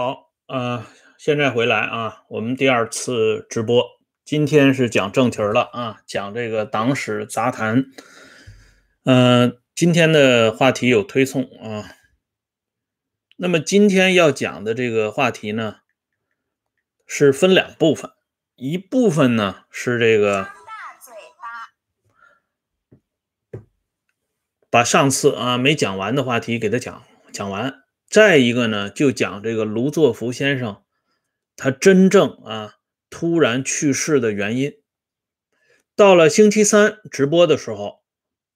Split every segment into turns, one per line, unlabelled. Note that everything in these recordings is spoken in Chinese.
好，呃，现在回来啊，我们第二次直播，今天是讲正题了啊，讲这个党史杂谈。嗯，今天的话题有推送啊。那么今天要讲的这个话题呢，是分两部分，一部分呢是这个把上次啊没讲完的话题给他讲讲完。再一个呢，就讲这个卢作孚先生，他真正啊突然去世的原因。到了星期三直播的时候，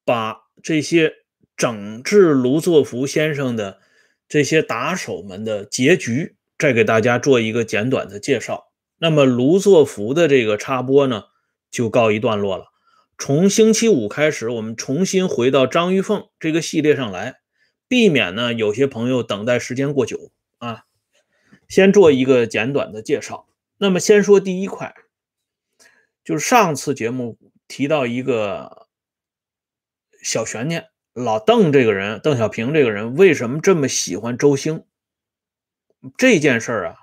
把这些整治卢作孚先生的这些打手们的结局，再给大家做一个简短的介绍。那么卢作孚的这个插播呢，就告一段落了。从星期五开始，我们重新回到张玉凤这个系列上来。避免呢，有些朋友等待时间过久啊。先做一个简短的介绍。那么先说第一块，就是上次节目提到一个小悬念：老邓这个人，邓小平这个人为什么这么喜欢周兴？这件事儿啊，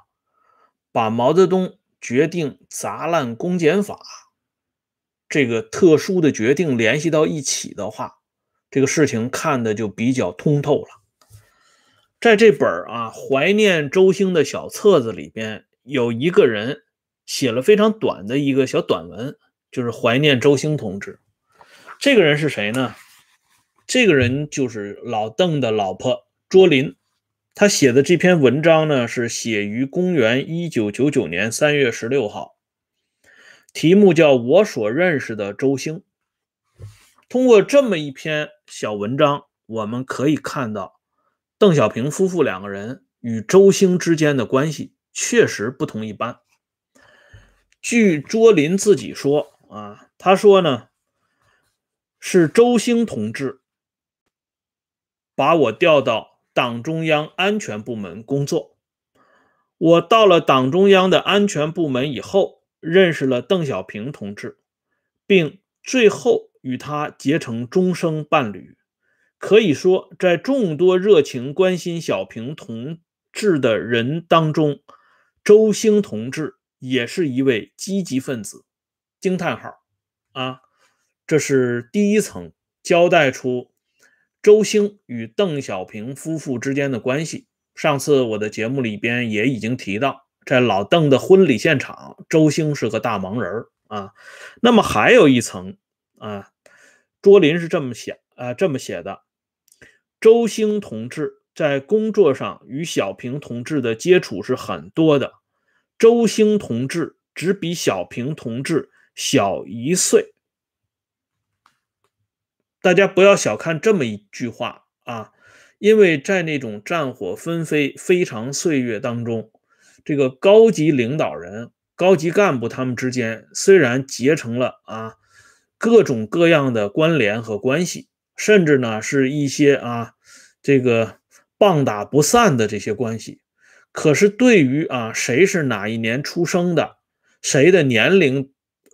把毛泽东决定砸烂公检法这个特殊的决定联系到一起的话。这个事情看的就比较通透了。在这本啊怀念周兴的小册子里边，有一个人写了非常短的一个小短文，就是怀念周兴同志。这个人是谁呢？这个人就是老邓的老婆卓琳。他写的这篇文章呢，是写于公元一九九九年三月十六号，题目叫《我所认识的周兴》。通过这么一篇小文章，我们可以看到，邓小平夫妇两个人与周兴之间的关系确实不同一般。据卓林自己说啊，他说呢，是周兴同志把我调到党中央安全部门工作。我到了党中央的安全部门以后，认识了邓小平同志，并最后。与他结成终生伴侣，可以说，在众多热情关心小平同志的人当中，周兴同志也是一位积极分子。惊叹号！啊，这是第一层交代出周兴与邓小平夫妇之间的关系。上次我的节目里边也已经提到，在老邓的婚礼现场，周兴是个大忙人儿啊。那么还有一层。啊，卓林是这么写啊，这么写的：周兴同志在工作上与小平同志的接触是很多的。周兴同志只比小平同志小一岁。大家不要小看这么一句话啊，因为在那种战火纷飞、非常岁月当中，这个高级领导人、高级干部他们之间虽然结成了啊。各种各样的关联和关系，甚至呢是一些啊这个棒打不散的这些关系。可是对于啊谁是哪一年出生的，谁的年龄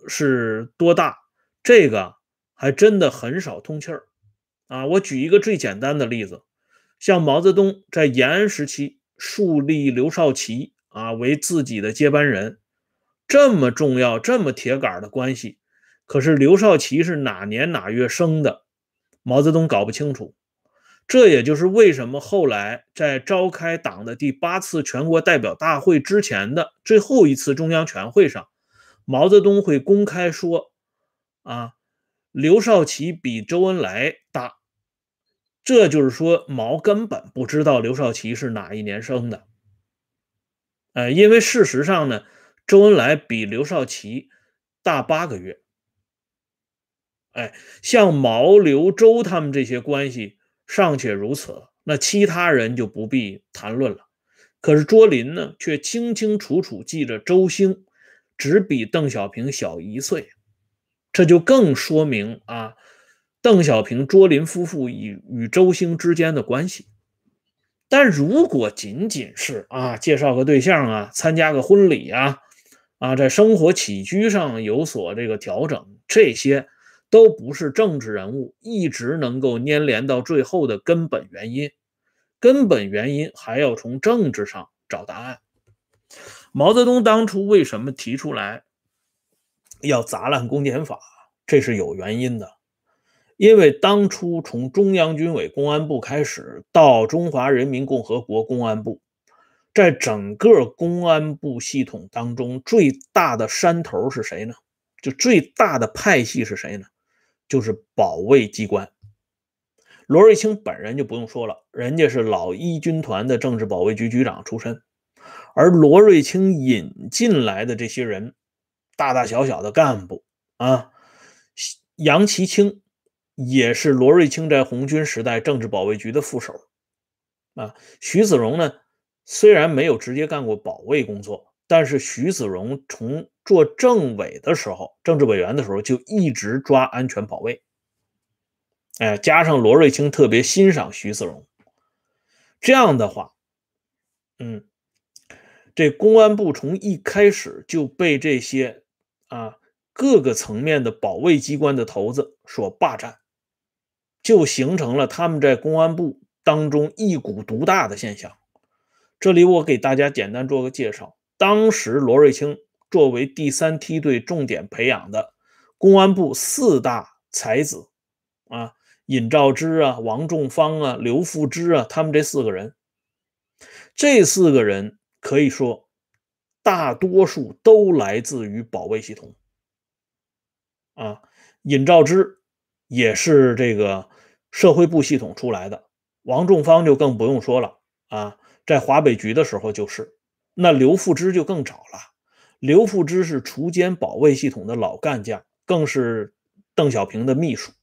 是多大，这个还真的很少通气儿啊。我举一个最简单的例子，像毛泽东在延安时期树立刘少奇啊为自己的接班人，这么重要、这么铁杆的关系。可是刘少奇是哪年哪月生的？毛泽东搞不清楚。这也就是为什么后来在召开党的第八次全国代表大会之前的最后一次中央全会上，毛泽东会公开说：“啊，刘少奇比周恩来大。”这就是说，毛根本不知道刘少奇是哪一年生的。呃，因为事实上呢，周恩来比刘少奇大八个月。哎，像毛、刘、周他们这些关系尚且如此，那其他人就不必谈论了。可是卓林呢，却清清楚楚记着周兴只比邓小平小一岁，这就更说明啊，邓小平、卓林夫妇与与周兴之间的关系。但如果仅仅是啊，介绍个对象啊，参加个婚礼啊，啊，在生活起居上有所这个调整，这些。都不是政治人物一直能够粘连到最后的根本原因，根本原因还要从政治上找答案。毛泽东当初为什么提出来要砸烂公检法？这是有原因的，因为当初从中央军委公安部开始到中华人民共和国公安部，在整个公安部系统当中，最大的山头是谁呢？就最大的派系是谁呢？就是保卫机关。罗瑞卿本人就不用说了，人家是老一军团的政治保卫局局长出身。而罗瑞卿引进来的这些人，大大小小的干部啊，杨其清也是罗瑞卿在红军时代政治保卫局的副手啊。徐子荣呢，虽然没有直接干过保卫工作，但是徐子荣从做政委的时候，政治委员的时候就一直抓安全保卫。哎，加上罗瑞卿特别欣赏徐子荣，这样的话，嗯。这公安部从一开始就被这些啊各个层面的保卫机关的头子所霸占，就形成了他们在公安部当中一股独大的现象。这里我给大家简单做个介绍：当时罗瑞卿作为第三梯队重点培养的公安部四大才子啊，尹兆之啊、王仲方啊、刘富之啊，他们这四个人，这四个人。可以说，大多数都来自于保卫系统。啊，尹兆之也是这个社会部系统出来的，王仲方就更不用说了啊，在华北局的时候就是。那刘富之就更早了，刘富之是锄奸保卫系统的老干将，更是邓小平的秘书，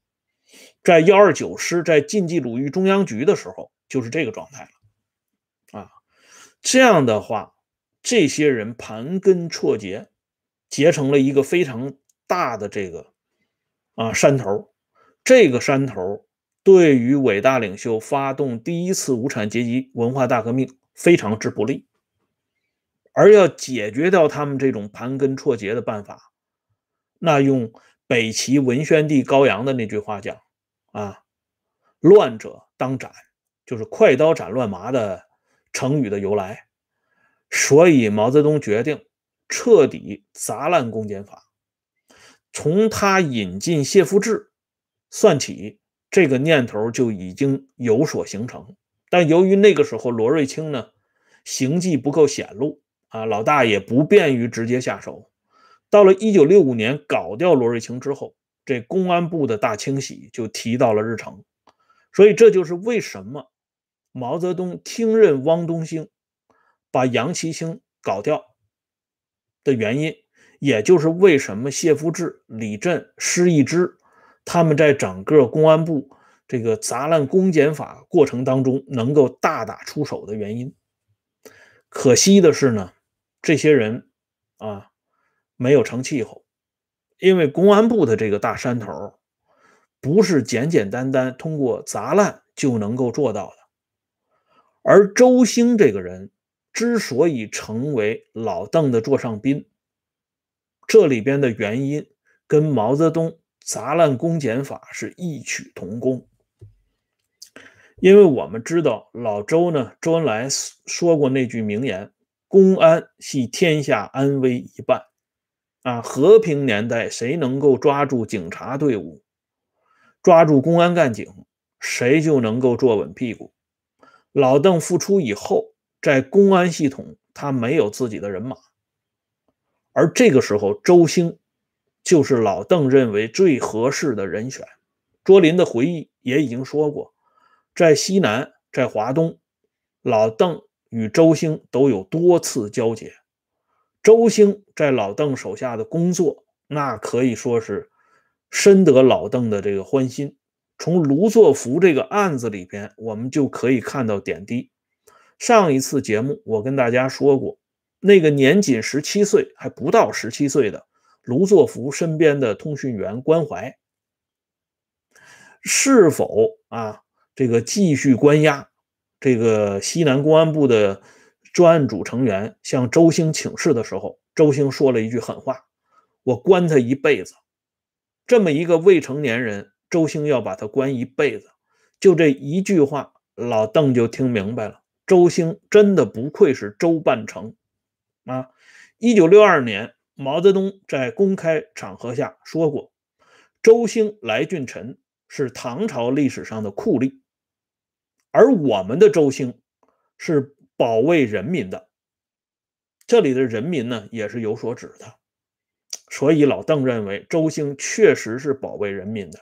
在幺二九师在晋冀鲁豫中央局的时候就是这个状态了。啊这样的话，这些人盘根错节，结成了一个非常大的这个啊山头。这个山头对于伟大领袖发动第一次无产阶级文化大革命非常之不利。而要解决掉他们这种盘根错节的办法，那用北齐文宣帝高阳的那句话讲啊：“乱者当斩”，就是快刀斩乱麻的。成语的由来，所以毛泽东决定彻底砸烂公检法。从他引进谢富治算起，这个念头就已经有所形成。但由于那个时候罗瑞卿呢行迹不够显露啊，老大也不便于直接下手。到了一九六五年搞掉罗瑞卿之后，这公安部的大清洗就提到了日程。所以这就是为什么。毛泽东听任汪东兴把杨奇清搞掉的原因，也就是为什么谢富治、李振、施一之他们在整个公安部这个砸烂公检法过程当中能够大打出手的原因。可惜的是呢，这些人啊没有成气候，因为公安部的这个大山头不是简简单单通过砸烂就能够做到的。而周兴这个人之所以成为老邓的座上宾，这里边的原因跟毛泽东砸烂公检法是异曲同工。因为我们知道老周呢，周恩来说过那句名言：“公安系天下安危一半。”啊，和平年代谁能够抓住警察队伍，抓住公安干警，谁就能够坐稳屁股。老邓复出以后，在公安系统他没有自己的人马，而这个时候周兴就是老邓认为最合适的人选。卓林的回忆也已经说过，在西南，在华东，老邓与周兴都有多次交接。周兴在老邓手下的工作，那可以说是深得老邓的这个欢心。从卢作孚这个案子里边，我们就可以看到点滴。上一次节目我跟大家说过，那个年仅十七岁，还不到十七岁的卢作孚身边的通讯员关怀，是否啊这个继续关押这个西南公安部的专案组成员向周兴请示的时候，周兴说了一句狠话：“我关他一辈子。”这么一个未成年人。周兴要把他关一辈子，就这一句话，老邓就听明白了。周兴真的不愧是周半城啊！一九六二年，毛泽东在公开场合下说过：“周兴、来俊臣是唐朝历史上的酷吏，而我们的周兴是保卫人民的。”这里的人民呢，也是有所指的。所以老邓认为周兴确实是保卫人民的，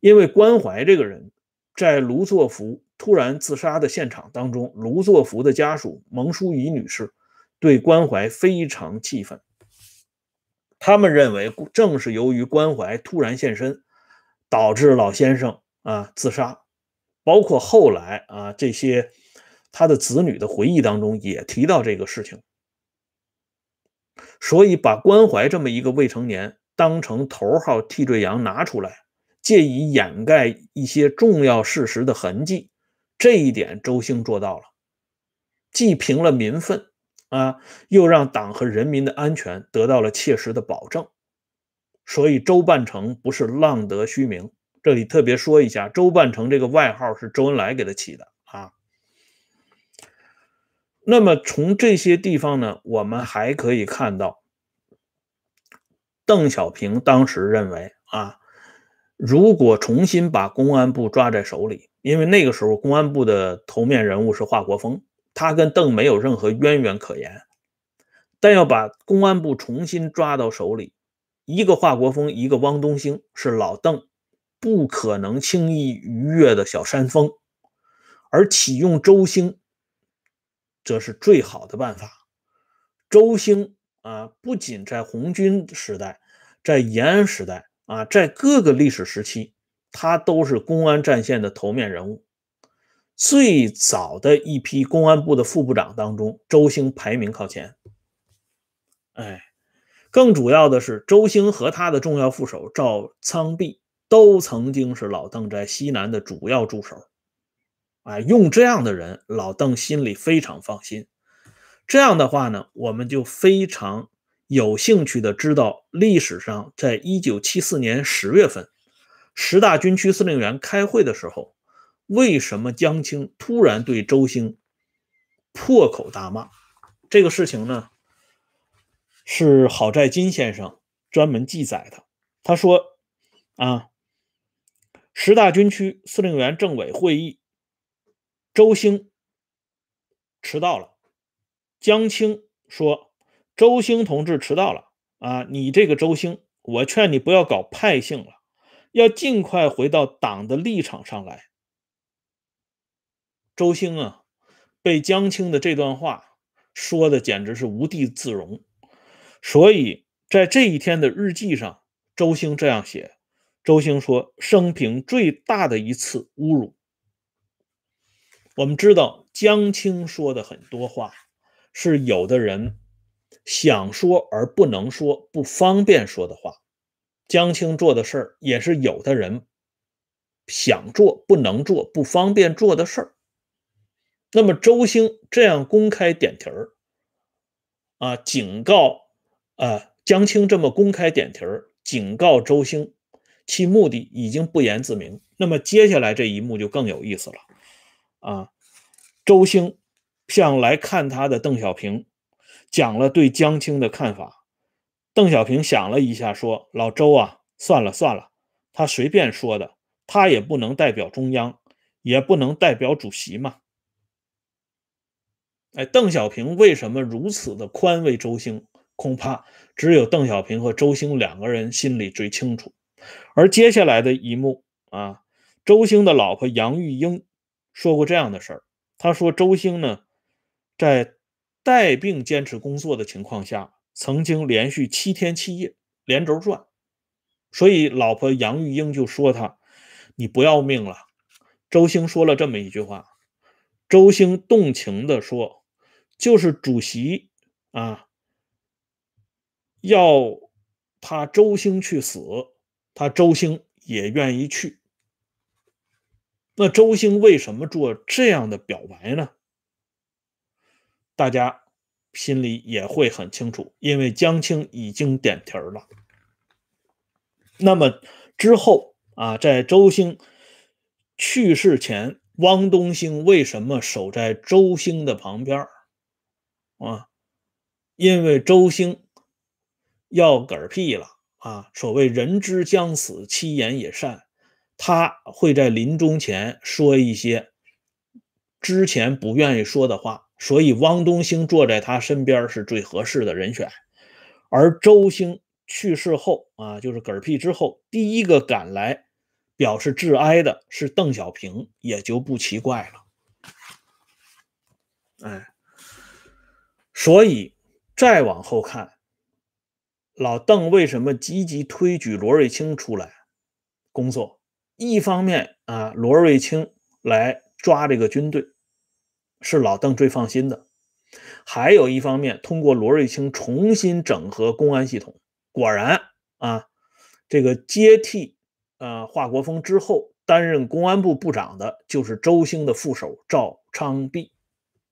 因为关怀这个人，在卢作孚突然自杀的现场当中，卢作孚的家属蒙淑仪女士对关怀非常气愤。他们认为，正是由于关怀突然现身，导致老先生啊自杀。包括后来啊这些他的子女的回忆当中也提到这个事情。所以，把关怀这么一个未成年当成头号替罪羊拿出来，借以掩盖一些重要事实的痕迹，这一点周兴做到了，既平了民愤啊，又让党和人民的安全得到了切实的保证。所以，周半城不是浪得虚名。这里特别说一下，周半城这个外号是周恩来给他起的啊。那么从这些地方呢，我们还可以看到，邓小平当时认为啊，如果重新把公安部抓在手里，因为那个时候公安部的头面人物是华国锋，他跟邓没有任何渊源可言，但要把公安部重新抓到手里，一个华国锋，一个汪东兴，是老邓不可能轻易逾越的小山峰，而启用周兴。则是最好的办法。周兴啊，不仅在红军时代，在延安时代啊，在各个历史时期，他都是公安战线的头面人物。最早的一批公安部的副部长当中，周兴排名靠前。哎，更主要的是，周兴和他的重要副手赵苍弼都曾经是老邓在西南的主要助手。哎，用这样的人，老邓心里非常放心。这样的话呢，我们就非常有兴趣的知道，历史上在一九七四年十月份，十大军区司令员开会的时候，为什么江青突然对周兴破口大骂？这个事情呢，是郝寨金先生专门记载的。他说：“啊，十大军区司令员政委会议。”周兴迟到了，江青说：“周兴同志迟到了啊！你这个周兴，我劝你不要搞派性了，要尽快回到党的立场上来。”周兴啊，被江青的这段话说的简直是无地自容，所以在这一天的日记上，周兴这样写：“周兴说，生平最大的一次侮辱。”我们知道江青说的很多话，是有的人想说而不能说、不方便说的话。江青做的事儿，也是有的人想做不能做、不方便做的事儿。那么周兴这样公开点题儿，啊，警告啊，江青这么公开点题儿，警告周兴，其目的已经不言自明。那么接下来这一幕就更有意思了。啊，周兴向来看他的邓小平讲了对江青的看法。邓小平想了一下，说：“老周啊，算了算了，他随便说的，他也不能代表中央，也不能代表主席嘛。”哎，邓小平为什么如此的宽慰周兴？恐怕只有邓小平和周兴两个人心里最清楚。而接下来的一幕啊，周兴的老婆杨玉英。说过这样的事儿，他说周兴呢，在带病坚持工作的情况下，曾经连续七天七夜连轴转，所以老婆杨玉英就说他，你不要命了。周兴说了这么一句话，周兴动情地说，就是主席啊，要他周兴去死，他周兴也愿意去。那周兴为什么做这样的表白呢？大家心里也会很清楚，因为江青已经点题儿了。那么之后啊，在周兴去世前汪东兴为什么守在周兴的旁边啊？因为周兴要嗝屁了啊！所谓人之将死，其言也善。他会在临终前说一些之前不愿意说的话，所以汪东兴坐在他身边是最合适的人选。而周兴去世后啊，就是嗝屁之后，第一个赶来表示致哀的是邓小平，也就不奇怪了。哎，所以再往后看，老邓为什么积极推举罗瑞卿出来工作？一方面啊，罗瑞卿来抓这个军队，是老邓最放心的；还有一方面，通过罗瑞卿重新整合公安系统。果然啊，这个接替啊华国锋之后，担任公安部部长的就是周兴的副手赵昌弼。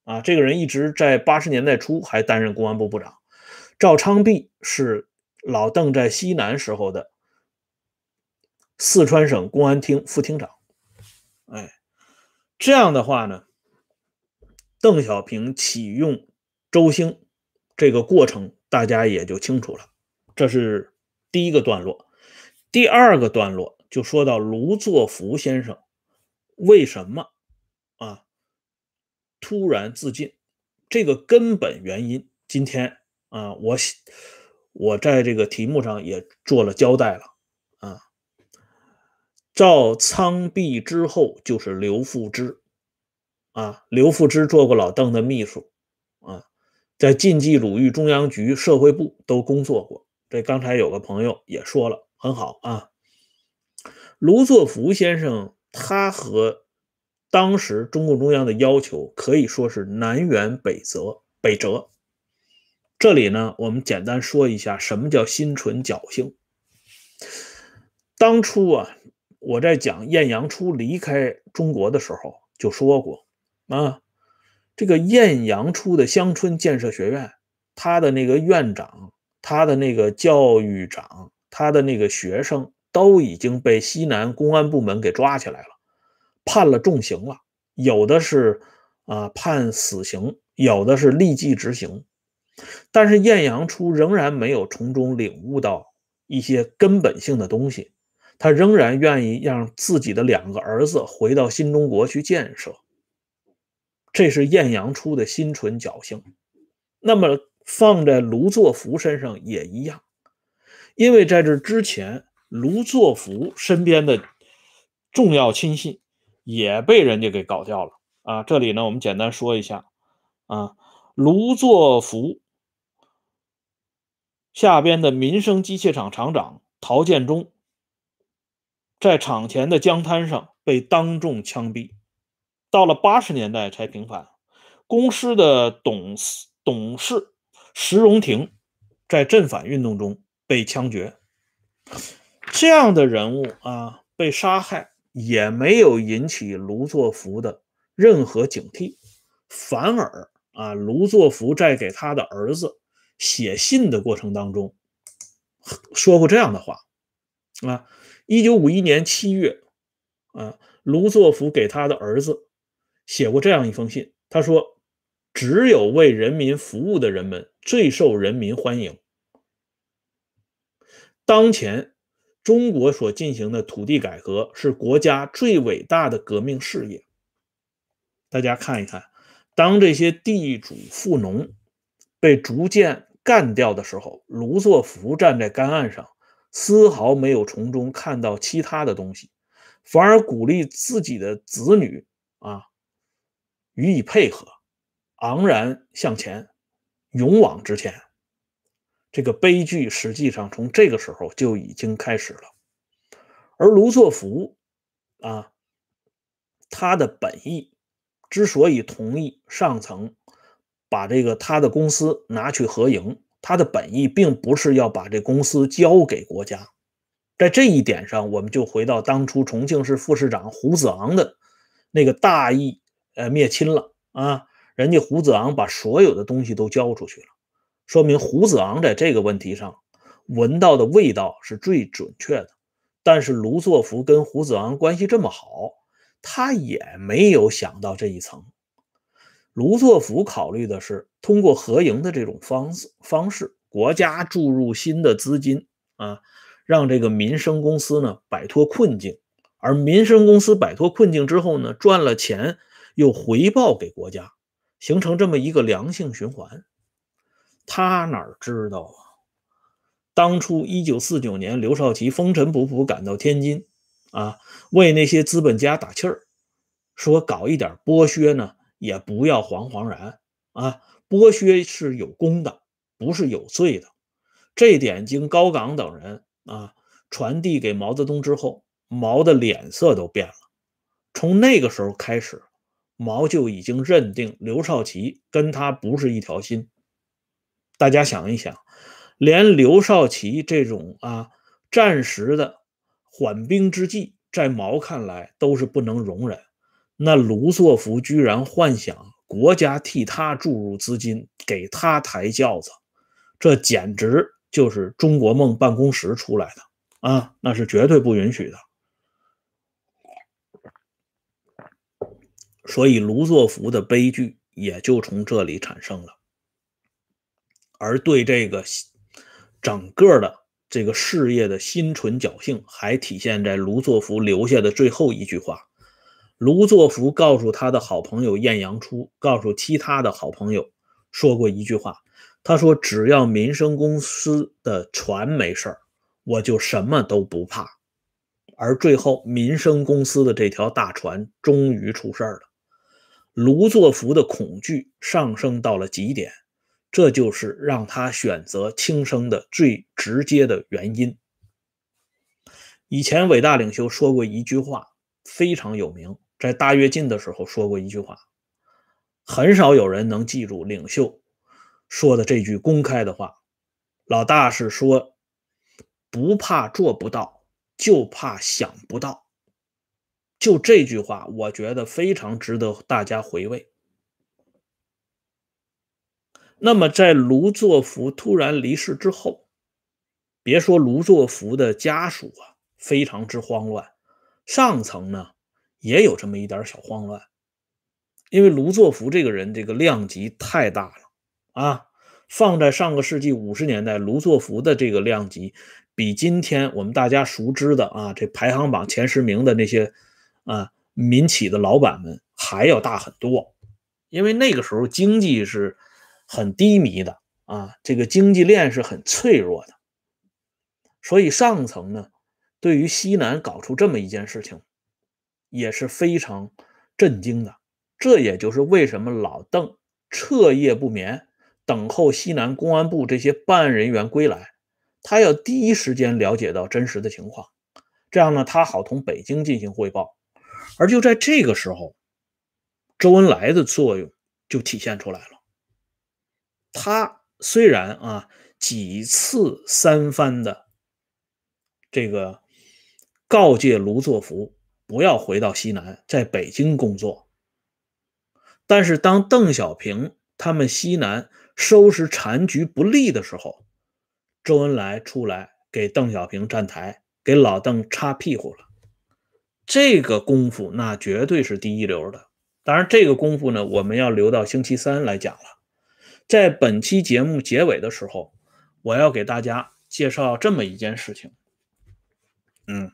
啊，这个人一直在八十年代初还担任公安部部长。赵昌弼是老邓在西南时候的。四川省公安厅副厅长，哎，这样的话呢，邓小平启用周兴这个过程，大家也就清楚了。这是第一个段落。第二个段落就说到卢作孚先生为什么啊突然自尽，这个根本原因，今天啊，我我在这个题目上也做了交代了啊。赵昌弼之后就是刘富之，啊，刘富之做过老邓的秘书，啊，在晋冀鲁豫中央局社会部都工作过。这刚才有个朋友也说了，很好啊。卢作孚先生，他和当时中共中央的要求可以说是南辕北辙。北辙。这里呢，我们简单说一下什么叫心存侥幸。当初啊。我在讲晏阳初离开中国的时候就说过啊，这个晏阳初的乡村建设学院，他的那个院长、他的那个教育长、他的那个学生都已经被西南公安部门给抓起来了，判了重刑了，有的是啊判死刑，有的是立即执行，但是晏阳初仍然没有从中领悟到一些根本性的东西。他仍然愿意让自己的两个儿子回到新中国去建设，这是晏阳初的心存侥幸。那么放在卢作孚身上也一样，因为在这之前，卢作孚身边的重要亲信也被人家给搞掉了啊。这里呢，我们简单说一下啊，卢作孚下边的民生机械厂厂长陶建忠。在厂前的江滩上被当众枪毙，到了八十年代才平反。公司的董事董事石荣廷在镇反运动中被枪决。这样的人物啊，被杀害也没有引起卢作孚的任何警惕，反而啊，卢作孚在给他的儿子写信的过程当中说过这样的话啊。一九五一年七月，啊，卢作孚给他的儿子写过这样一封信。他说：“只有为人民服务的人们最受人民欢迎。当前中国所进行的土地改革是国家最伟大的革命事业。大家看一看，当这些地主富农被逐渐干掉的时候，卢作孚站在干岸上。”丝毫没有从中看到其他的东西，反而鼓励自己的子女啊予以配合，昂然向前，勇往直前。这个悲剧实际上从这个时候就已经开始了。而卢作孚啊，他的本意之所以同意上层把这个他的公司拿去合营。他的本意并不是要把这公司交给国家，在这一点上，我们就回到当初重庆市副市长胡子昂的那个大义，呃，灭亲了啊！人家胡子昂把所有的东西都交出去了，说明胡子昂在这个问题上闻到的味道是最准确的。但是卢作孚跟胡子昂关系这么好，他也没有想到这一层。卢作孚考虑的是通过合营的这种方式方式，国家注入新的资金啊，让这个民生公司呢摆脱困境，而民生公司摆脱困境之后呢，赚了钱又回报给国家，形成这么一个良性循环。他哪知道啊？当初一九四九年，刘少奇风尘仆仆赶到天津，啊，为那些资本家打气儿，说搞一点剥削呢。也不要惶惶然啊！剥削是有功的，不是有罪的。这点经高岗等人啊传递给毛泽东之后，毛的脸色都变了。从那个时候开始，毛就已经认定刘少奇跟他不是一条心。大家想一想，连刘少奇这种啊暂时的缓兵之计，在毛看来都是不能容忍。那卢作孚居然幻想国家替他注入资金，给他抬轿子，这简直就是中国梦办公室出来的啊！那是绝对不允许的。所以卢作孚的悲剧也就从这里产生了。而对这个整个的这个事业的心存侥幸，还体现在卢作孚留下的最后一句话。卢作孚告诉他的好朋友晏阳初，告诉其他的好朋友说过一句话，他说：“只要民生公司的船没事儿，我就什么都不怕。”而最后，民生公司的这条大船终于出事儿了。卢作孚的恐惧上升到了极点，这就是让他选择轻生的最直接的原因。以前伟大领袖说过一句话，非常有名。在大跃进的时候说过一句话，很少有人能记住领袖说的这句公开的话。老大是说，不怕做不到，就怕想不到。就这句话，我觉得非常值得大家回味。那么，在卢作孚突然离世之后，别说卢作孚的家属啊，非常之慌乱，上层呢？也有这么一点小慌乱，因为卢作孚这个人，这个量级太大了啊！放在上个世纪五十年代，卢作孚的这个量级，比今天我们大家熟知的啊，这排行榜前十名的那些啊民企的老板们还要大很多。因为那个时候经济是很低迷的啊，这个经济链是很脆弱的，所以上层呢，对于西南搞出这么一件事情。也是非常震惊的，这也就是为什么老邓彻夜不眠，等候西南公安部这些办案人员归来，他要第一时间了解到真实的情况，这样呢，他好同北京进行汇报。而就在这个时候，周恩来的作用就体现出来了。他虽然啊几次三番的这个告诫卢作孚。不要回到西南，在北京工作。但是当邓小平他们西南收拾残局不利的时候，周恩来出来给邓小平站台，给老邓擦屁股了。这个功夫那绝对是第一流的。当然，这个功夫呢，我们要留到星期三来讲了。在本期节目结尾的时候，我要给大家介绍这么一件事情。嗯。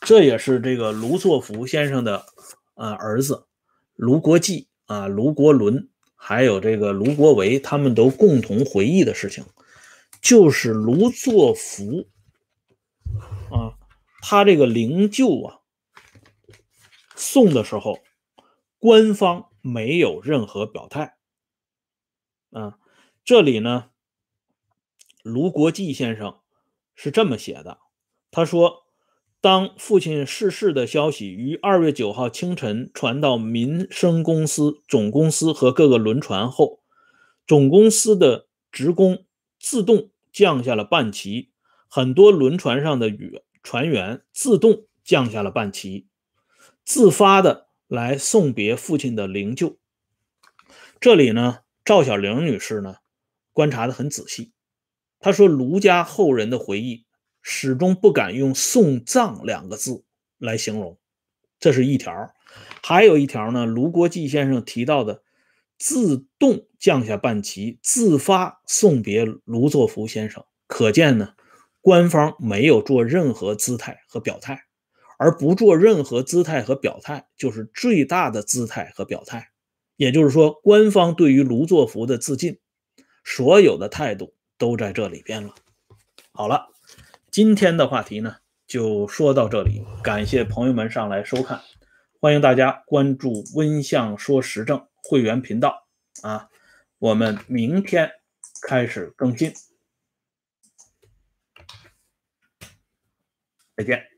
这也是这个卢作孚先生的啊儿子卢国际啊卢国伦，还有这个卢国维，他们都共同回忆的事情，就是卢作孚啊，他这个灵柩啊送的时候，官方没有任何表态啊。这里呢，卢国际先生是这么写的，他说。当父亲逝世的消息于二月九号清晨传到民生公司总公司和各个轮船后，总公司的职工自动降下了半旗，很多轮船上的员船员自动降下了半旗，自发的来送别父亲的灵柩。这里呢，赵小玲女士呢观察的很仔细，她说卢家后人的回忆。始终不敢用“送葬”两个字来形容，这是一条。还有一条呢，卢国际先生提到的自动降下半旗，自发送别卢作孚先生，可见呢，官方没有做任何姿态和表态，而不做任何姿态和表态，就是最大的姿态和表态。也就是说，官方对于卢作孚的自尽，所有的态度都在这里边了。好了，今天的话题呢就说到这里，感谢朋友们上来收看，欢迎大家关注“温相说时政”会员频道啊，我们明天开始更新，再见。